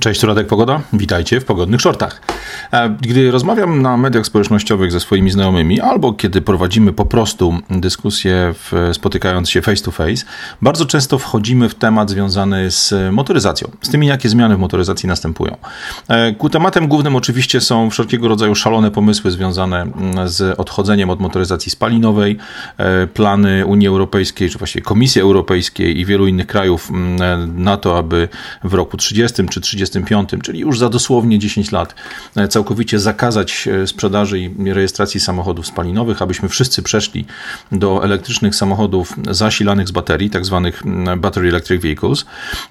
Cześć, Radek Pogoda. Witajcie w Pogodnych Shortach. E, gdy rozmawiam na mediach społecznościowych ze swoimi znajomymi, albo kiedy prowadzimy po prostu dyskusję w, spotykając się face to face, bardzo często wchodzimy w temat związany z motoryzacją, z tymi, jakie zmiany w motoryzacji następują. E, ku tematem głównym oczywiście są wszelkiego rodzaju szalone pomysły związane mm, z odchodzeniem od motoryzacji spalinowej, e, plany Unii Europejskiej, czy właściwie Komisji Europejskiej i wielu innych krajów mm, na to, aby w roku 30 czy 30 1935, czyli już za dosłownie 10 lat, e, całkowicie zakazać e, sprzedaży i rejestracji samochodów spalinowych, abyśmy wszyscy przeszli do elektrycznych samochodów zasilanych z baterii, tak zwanych mm, battery electric vehicles.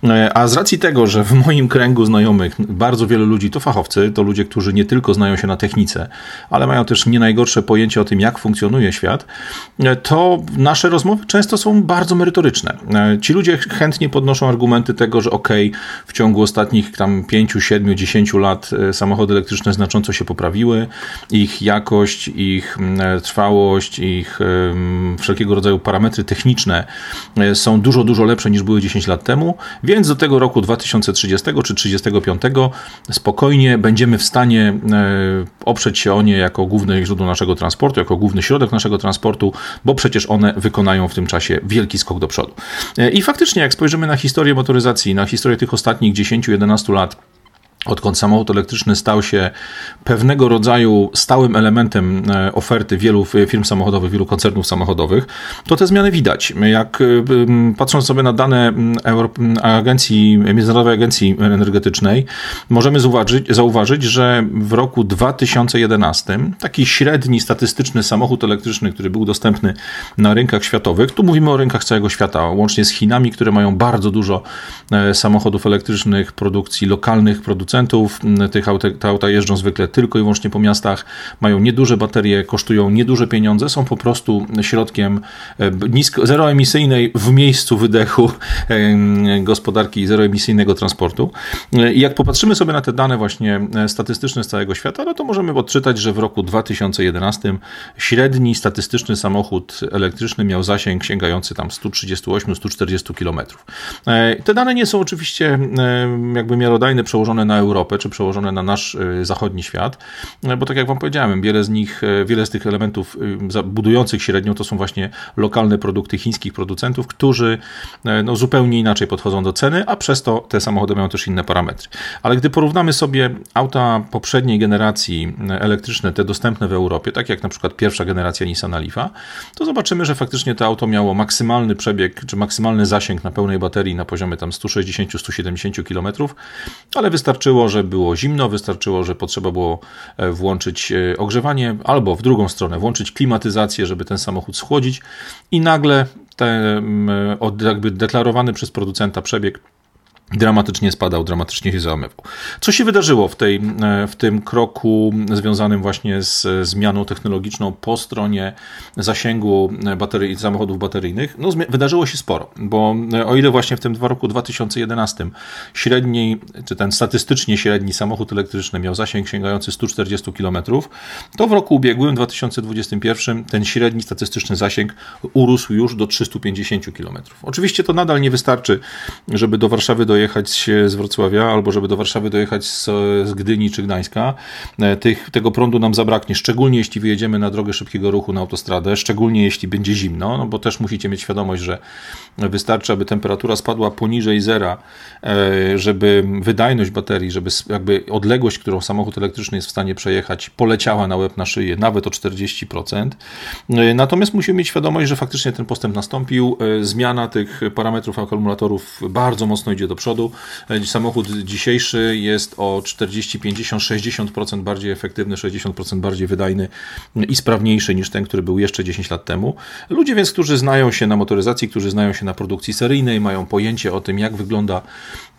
E, a z racji tego, że w moim kręgu znajomych bardzo wielu ludzi to fachowcy, to ludzie, którzy nie tylko znają się na technice, ale mają też nie najgorsze pojęcie o tym, jak funkcjonuje świat, to nasze rozmowy często są bardzo merytoryczne. Ci ludzie chętnie podnoszą argumenty tego, że ok, w ciągu ostatnich tam 5, 7, 10 lat e, samochody elektryczne znacząco się poprawiły. Ich jakość, ich mm, e, trwałość, ich wszelkiego rodzaju parametry techniczne e, są dużo, dużo lepsze niż były 10 lat temu, więc do tego roku 2030 czy 35 spokojnie będziemy w stanie oprzeć się o nie jako główne źródło naszego transportu, jako główny środek naszego transportu, bo przecież one wykonają w tym czasie wielki skok do przodu. I faktycznie, jak spojrzymy na historię motoryzacji, na historię tych ostatnich 10-11 lat odkąd samochód elektryczny stał się pewnego rodzaju stałym elementem e, oferty wielu firm samochodowych, wielu koncernów samochodowych, to te zmiany widać. Jak e, patrząc sobie na dane agencji, Międzynarodowej Agencji Energetycznej, możemy zauważyć, zauważyć, że w roku 2011 taki średni statystyczny samochód elektryczny, który był dostępny na rynkach światowych, tu mówimy o rynkach całego świata, łącznie z Chinami, które mają bardzo dużo e, samochodów elektrycznych, produkcji lokalnych producentów, producentów. Tych auta, te auta jeżdżą zwykle tylko i wyłącznie po miastach, mają nieduże baterie, kosztują nieduże pieniądze, są po prostu środkiem e, nisko, zeroemisyjnej w miejscu wydechu e, gospodarki zeroemisyjnego transportu. E, I jak popatrzymy sobie na te dane właśnie statystyczne z całego świata, no to możemy odczytać, że w roku 2011 średni statystyczny samochód elektryczny miał zasięg sięgający tam 138-140 km. Te dane nie są oczywiście jakby miarodajne, przełożone na Europę, czy przełożone na nasz y, zachodni świat, bo tak jak wam powiedziałem, wiele z nich, y, wiele z tych elementów y, budujących średnią to są właśnie lokalne produkty chińskich producentów, którzy no, zupełnie inaczej podchodzą do ceny, a przez to te samochody mają też inne parametry. Ale gdy porównamy sobie auta poprzedniej generacji elektryczne, te dostępne w Europie, tak jak na przykład pierwsza generacja Nissana Leafa, to zobaczymy, że faktycznie to auto miało maksymalny przebieg, czy maksymalny zasięg na pełnej baterii na poziomie tam 160-170 km, ale wystarczy wystarczyło, że było zimno, wystarczyło, że potrzeba było e, włączyć e, ogrzewanie, albo w drugą stronę włączyć klimatyzację, żeby ten samochód schłodzić. I nagle ten jakby deklarowany przez producenta przebieg dramatycznie spadał, dramatycznie się załamywał. Co się wydarzyło w, tej, e, w tym kroku związanym właśnie z zmianą technologiczną po stronie zasięgu baterii, samochodów bateryjnych? No, wydarzyło się sporo, bo e, o ile właśnie w tym roku 2011 średni, czy ten statystycznie średni samochód elektryczny miał zasięg sięgający 140 km, to w roku ubiegłym, 2021, ten średni statystyczny zasięg urósł już do 350 km. Oczywiście to nadal nie wystarczy, żeby do Warszawy dojechać dojechać z Wrocławia, albo żeby do Warszawy dojechać z, z Gdyni czy Gdańska, e, tych, tego prądu nam zabraknie, szczególnie jeśli wyjedziemy na drogę szybkiego ruchu na autostradę, szczególnie jeśli będzie zimno, no bo też musicie mieć świadomość, że wystarczy, aby temperatura spadła poniżej zera, e, żeby wydajność baterii, żeby jakby odległość, którą samochód elektryczny jest w stanie przejechać, poleciała na łeb na szyję, nawet o 40%. E, natomiast musimy mieć świadomość, że faktycznie ten postęp nastąpił, zmiana tych parametrów akumulatorów bardzo mocno idzie do przodu, przodu. Samochód dzisiejszy jest o 40, 50, 60% bardziej efektywny, 60% bardziej wydajny i sprawniejszy niż ten, który był jeszcze 10 lat temu. Ludzie więc, którzy znają się na motoryzacji, którzy znają się na produkcji seryjnej, mają pojęcie o tym, jak wygląda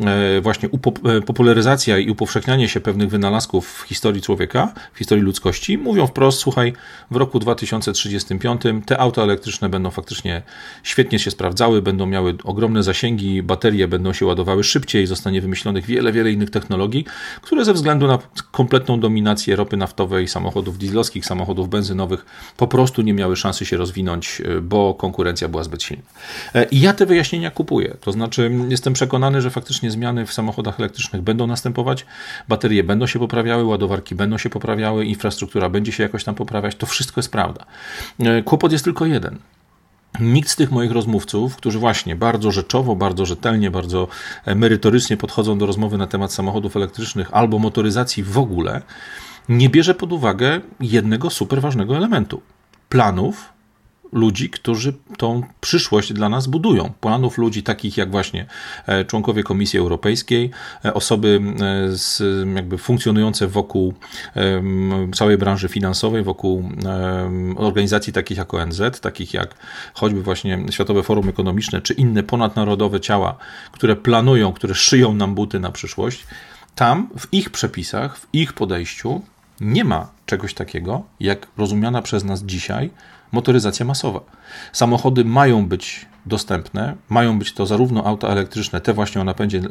e, właśnie e, popularyzacja i upowszechnianie się pewnych wynalazków w historii człowieka, w historii ludzkości, mówią wprost, słuchaj, w roku 2035 te auta elektryczne będą faktycznie świetnie się sprawdzały, będą miały ogromne zasięgi, baterie będą się ładowały szybciej, zostanie wymyślonych wiele, wiele innych technologii, które ze względu na kompletną dominację ropy naftowej, samochodów dieslowskich, samochodów benzynowych po prostu nie miały szansy się rozwinąć, e, bo konkurencja była zbyt silna. E, I ja te wyjaśnienia kupuję. To znaczy, jestem przekonany, że faktycznie zmiany w samochodach elektrycznych będą następować, baterie będą się poprawiały, ładowarki będą się poprawiały, infrastruktura będzie się jakoś tam poprawiać. To wszystko jest prawda. Kłopot jest tylko jeden. Nikt z tych moich rozmówców, którzy właśnie bardzo rzeczowo, bardzo rzetelnie, bardzo merytorycznie podchodzą do rozmowy na temat samochodów elektrycznych albo motoryzacji w ogóle, nie bierze pod uwagę jednego super ważnego elementu. Planów ludzi, którzy tą przyszłość dla nas budują. Planów ludzi takich jak właśnie e, członkowie Komisji Europejskiej, e, osoby e, z, jakby funkcjonujące wokół całej branży finansowej, wokół organizacji takich jak ONZ, takich jak choćby właśnie Światowe Forum Ekonomiczne, czy inne ponadnarodowe ciała, które planują, które szyją nam buty na przyszłość. Tam w ich przepisach, w ich podejściu nie ma czegoś takiego, jak rozumiana przez nas dzisiaj motoryzacja masowa. Samochody mają być dostępne. Mają być to zarówno auta elektryczne, te właśnie o napędzie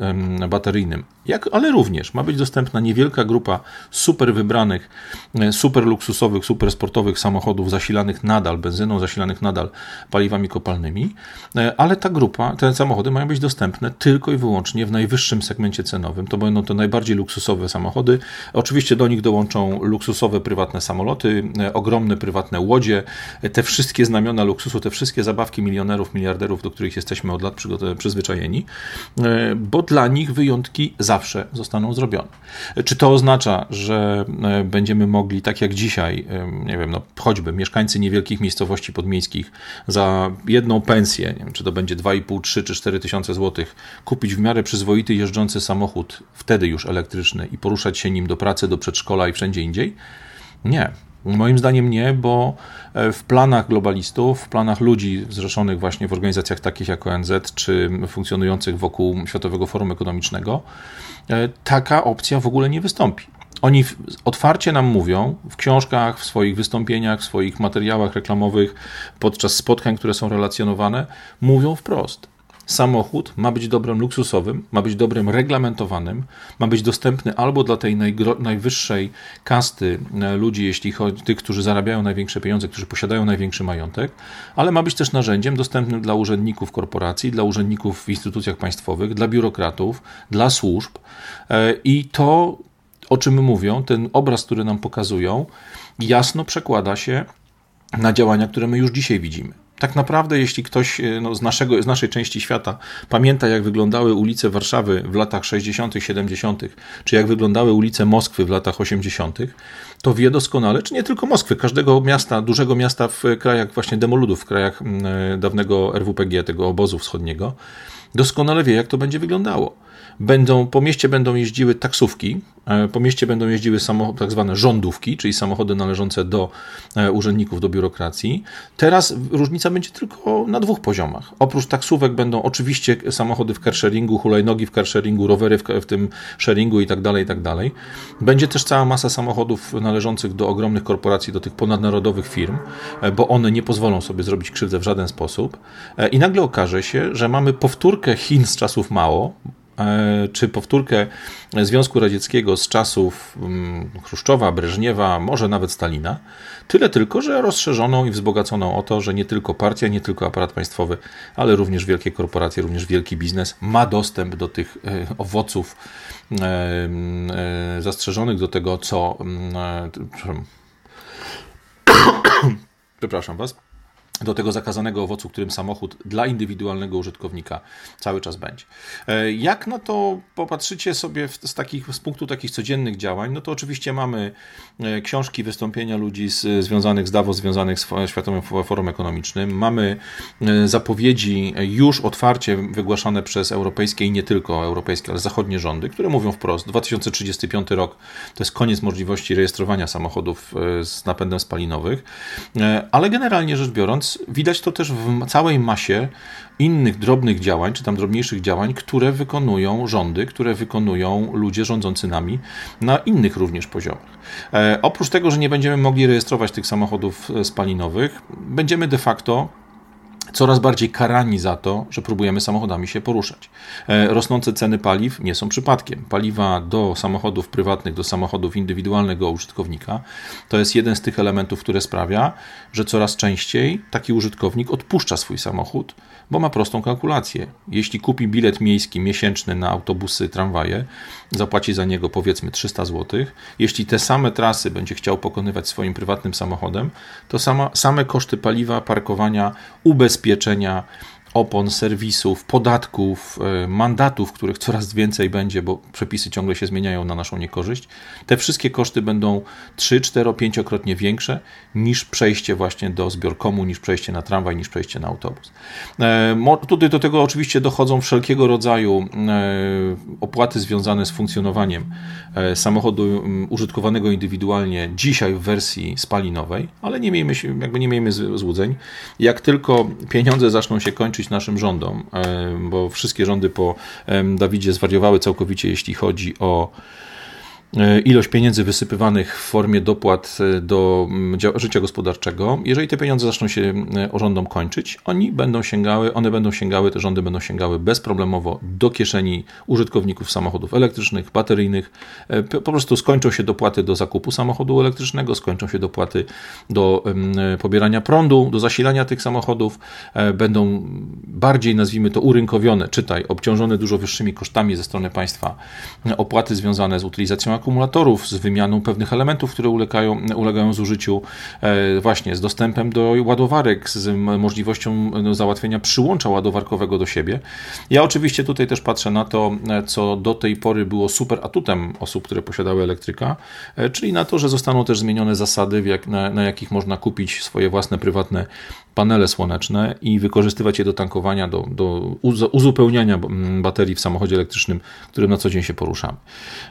bateryjnym, jak, ale również ma być dostępna niewielka grupa super wybranych, e, super luksusowych, super sportowych samochodów zasilanych nadal benzyną, zasilanych nadal paliwami kopalnymi, e, ale ta grupa, te samochody mają być dostępne tylko i wyłącznie w najwyższym segmencie cenowym. To będą to najbardziej luksusowe samochody. Oczywiście do nich dołączą luksusowe prywatne samoloty, e, ogromne prywatne łodzie, te wszystkie znamiona luksusu, te wszystkie zabawki milionerów, miliarderów, do których jesteśmy od lat przyzwyczajeni, e, bo dla nich wyjątki zawsze zostaną zrobione. Czy to oznacza, że e, będziemy mogli, tak jak dzisiaj, e, nie wiem, no, choćby mieszkańcy niewielkich miejscowości podmiejskich za jedną pensję, nie wiem, czy to będzie 2,5, 3 czy 4 tysiące złotych, kupić w miarę przyzwoity jeżdżący samochód, wtedy już elektryczny i poruszać się nim do pracy, do przedszkola i wszędzie indziej? Nie. Moim zdaniem nie, bo e, w planach globalistów, w planach ludzi zrzeszonych właśnie w organizacjach takich jak ONZ, czy funkcjonujących wokół Światowego Forum Ekonomicznego, e, taka opcja w ogóle nie wystąpi. Oni otwarcie nam mówią w książkach, w swoich wystąpieniach, w swoich materiałach reklamowych, podczas spotkań, które są relacjonowane, mówią wprost samochód ma być dobrem luksusowym, ma być dobrem reglamentowanym, ma być dostępny albo dla tej najwyższej kasty e, ludzi, jeśli chodzi tych, którzy zarabiają największe pieniądze, którzy posiadają największy majątek, ale ma być też narzędziem dostępnym dla urzędników korporacji, dla urzędników w instytucjach państwowych, dla biurokratów, dla służb. E, I to, o czym mówią, ten obraz, który nam pokazują, jasno przekłada się na działania, które my już dzisiaj widzimy tak naprawdę, jeśli ktoś e, no, z, naszego, z naszej części świata pamięta, jak wyglądały ulice Warszawy w latach 60., 70., czy jak wyglądały ulice Moskwy w latach 80., to wie doskonale, czy nie tylko Moskwy, każdego miasta, dużego miasta w krajach właśnie demoludów, w krajach e, dawnego RWPG, tego obozu wschodniego, doskonale wie, jak to będzie wyglądało. Będą, po mieście będą jeździły taksówki, e, po mieście będą jeździły tak zwane rządówki, czyli samochody należące do e, urzędników, do biurokracji. Teraz różnica będzie tylko na dwóch poziomach. Oprócz taksówek będą oczywiście samochody w carsharingu, hulajnogi w carsharingu, rowery w, w tym sharingu i tak dalej, i tak dalej. Będzie też cała masa samochodów należących do ogromnych korporacji, do tych ponadnarodowych firm, e, bo one nie pozwolą sobie zrobić krzywdę w żaden sposób. I nagle okaże się, że mamy powtórkę Chin z czasów mało, czy powtórkę Związku Radzieckiego z czasów mm, Chruszczowa, Breżniewa, może nawet Stalina. Tyle tylko, że rozszerzoną i wzbogaconą o to, że nie tylko partia, nie tylko aparat państwowy, ale również wielkie korporacje, również wielki biznes ma dostęp do tych e, owoców e, zastrzeżonych do tego, co. Mm, przepraszam Was do tego zakazanego owocu, którym samochód dla indywidualnego użytkownika cały czas będzie. E, jak na to popatrzycie sobie z, takich, z punktu takich codziennych działań, no to oczywiście mamy e, książki, wystąpienia ludzi z, związanych z Davos, związanych z Światowym Forum Ekonomicznym, mamy e, zapowiedzi już otwarcie wygłaszane przez europejskie i nie tylko europejskie, ale zachodnie rządy, które mówią wprost, 2035 rok to jest koniec możliwości rejestrowania samochodów z napędem spalinowych, ale generalnie rzecz biorąc, widać to też w całej masie innych drobnych działań, czy tam drobniejszych działań, które wykonują rządy, które wykonują ludzie rządzący nami na innych również poziomach. E, oprócz tego, że nie będziemy mogli rejestrować tych samochodów e, spalinowych, będziemy de facto coraz bardziej karani za to, że próbujemy samochodami się poruszać. E, rosnące ceny paliw nie są przypadkiem. Paliwa do samochodów prywatnych, do samochodów indywidualnego użytkownika to jest jeden z tych elementów, które sprawia, że coraz częściej taki użytkownik odpuszcza swój samochód, bo ma prostą kalkulację. Jeśli kupi bilet miejski miesięczny na autobusy, tramwaje, zapłaci za niego powiedzmy 300 zł. Jeśli te same trasy będzie chciał pokonywać swoim prywatnym samochodem, to sama, same koszty paliwa, parkowania, ubezpieczenia, zabezpieczenia opon, serwisów, podatków, e, mandatów, których coraz więcej będzie, bo przepisy ciągle się zmieniają na naszą niekorzyść, te wszystkie koszty będą 3, 4, 5-krotnie większe niż przejście właśnie do zbiorkomu, niż przejście na tramwaj, niż przejście na autobus. E, tutaj do tego oczywiście dochodzą wszelkiego rodzaju e, opłaty związane z funkcjonowaniem samochodu użytkowanego indywidualnie dzisiaj w wersji spalinowej, ale nie miejmy, jakby nie miejmy złudzeń. Jak tylko pieniądze zaczną się kończyć naszym rządom, e, bo wszystkie rządy po Dawidzie zwariowały całkowicie, jeśli chodzi o ilość pieniędzy wysypywanych w formie dopłat e, do życia gospodarczego, jeżeli te pieniądze zaczną się e, rządom kończyć, oni będą sięgały, one będą sięgały, te rządy będą sięgały bezproblemowo do kieszeni użytkowników samochodów elektrycznych, bateryjnych. Po prostu skończą się dopłaty do zakupu samochodu elektrycznego, skończą się dopłaty do pobierania prądu, do zasilania tych samochodów, będą bardziej, nazwijmy to, urynkowione, czytaj, obciążone dużo wyższymi kosztami ze strony państwa opłaty związane z utylizacją akumulatorów, z wymianą pewnych elementów, które ulegają, ulegają zużyciu, e, właśnie z dostępem do ładowarek, z możliwością no, załatwienia przyłącza ładowarkowego do siebie. Ja oczywiście tutaj też patrzę na to, e, co do tej pory było super atutem osób, które posiadały elektryka, e, czyli na to, że zostaną też zmienione zasady, na, na jakich można kupić swoje własne prywatne panele słoneczne i wykorzystywać je do tankowania, do, do uzupełniania baterii w samochodzie elektrycznym, którym na co dzień się poruszamy.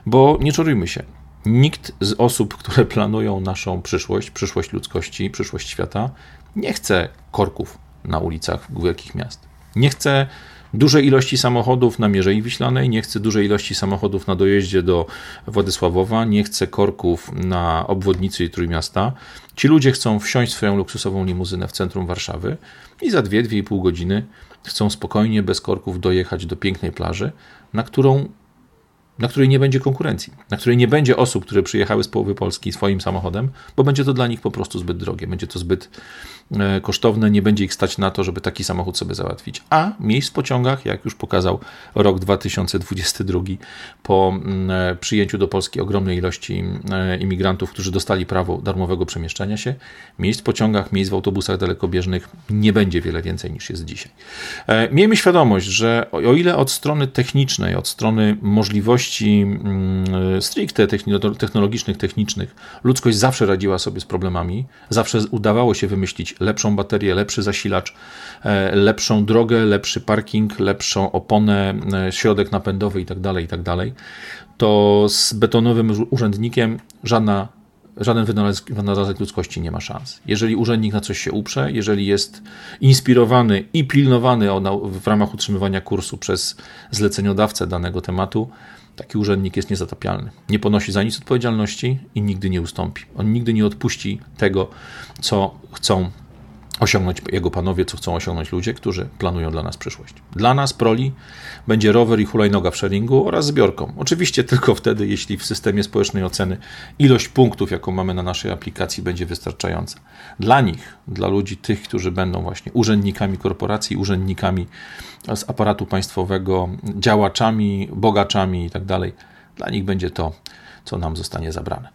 Bo nie się. Nikt z osób, które planują naszą przyszłość, przyszłość ludzkości, przyszłość świata, nie chce korków na ulicach wielkich miast. Nie chce dużej ilości samochodów na Mierzei Wiślanej, nie chce dużej ilości samochodów na dojeździe do Władysławowa, nie chce korków na obwodnicy Trójmiasta. Ci ludzie chcą wsiąść swoją luksusową limuzynę w centrum Warszawy i za 2-2,5 godziny chcą spokojnie, bez korków dojechać do pięknej plaży, na którą na której nie będzie konkurencji, na której nie będzie osób, które przyjechały z połowy Polski swoim samochodem, bo będzie to dla nich po prostu zbyt drogie, będzie to zbyt kosztowne, nie będzie ich stać na to, żeby taki samochód sobie załatwić. A miejsc w pociągach, jak już pokazał rok 2022, po mm, e, przyjęciu do Polski ogromnej ilości e, imigrantów, którzy dostali prawo darmowego przemieszczania się, miejsc w pociągach, miejsc w autobusach dalekobieżnych nie będzie wiele więcej niż jest dzisiaj. Miejmy świadomość, że o ile od strony technicznej, od strony możliwości, możliwości mm, stricte technologicznych, technicznych, ludzkość zawsze radziła sobie z problemami, zawsze udawało się wymyślić lepszą baterię, lepszy zasilacz, e, lepszą drogę, lepszy parking, lepszą oponę, e, środek napędowy itd., tak itd., tak to z betonowym urzędnikiem żadna żaden wynalazek, ludzkości nie ma szans. Jeżeli urzędnik na coś się uprze, jeżeli jest inspirowany i pilnowany w ramach utrzymywania kursu przez zleceniodawcę danego tematu, Taki urzędnik jest niezatapialny. Nie ponosi za nic odpowiedzialności i nigdy nie ustąpi. On nigdy nie odpuści tego, co chcą osiągnąć jego panowie, co chcą osiągnąć ludzie, którzy planują dla nas przyszłość. Dla nas proli będzie rower i hulajnoga w sharingu oraz zbiorką. Oczywiście tylko wtedy, jeśli w systemie społecznej oceny ilość punktów, jaką mamy na naszej aplikacji, będzie wystarczająca. Dla nich, dla ludzi tych, którzy będą właśnie urzędnikami korporacji, urzędnikami z aparatu państwowego, działaczami, bogaczami itd., tak dla nich będzie to co nam zostanie zabrane.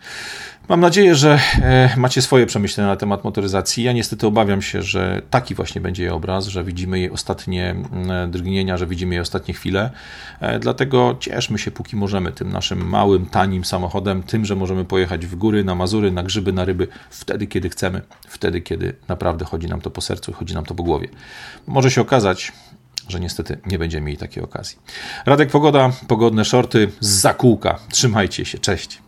Mam nadzieję, że e, macie swoje przemyślenia na temat motoryzacji. Ja niestety obawiam się, że taki właśnie będzie jej obraz, że widzimy jej ostatnie drgnienia, że widzimy jej ostatnie chwile. E, dlatego cieszmy się, póki możemy, tym naszym małym, tanim samochodem, tym, że możemy pojechać w góry, na Mazury, na grzyby, na ryby, wtedy, kiedy chcemy, wtedy, kiedy naprawdę chodzi nam to po sercu chodzi nam to po głowie. Może się okazać, że niestety nie będziemy mieli takiej okazji. Radek Pogoda, pogodne shorty z zakółka. Trzymajcie się, cześć.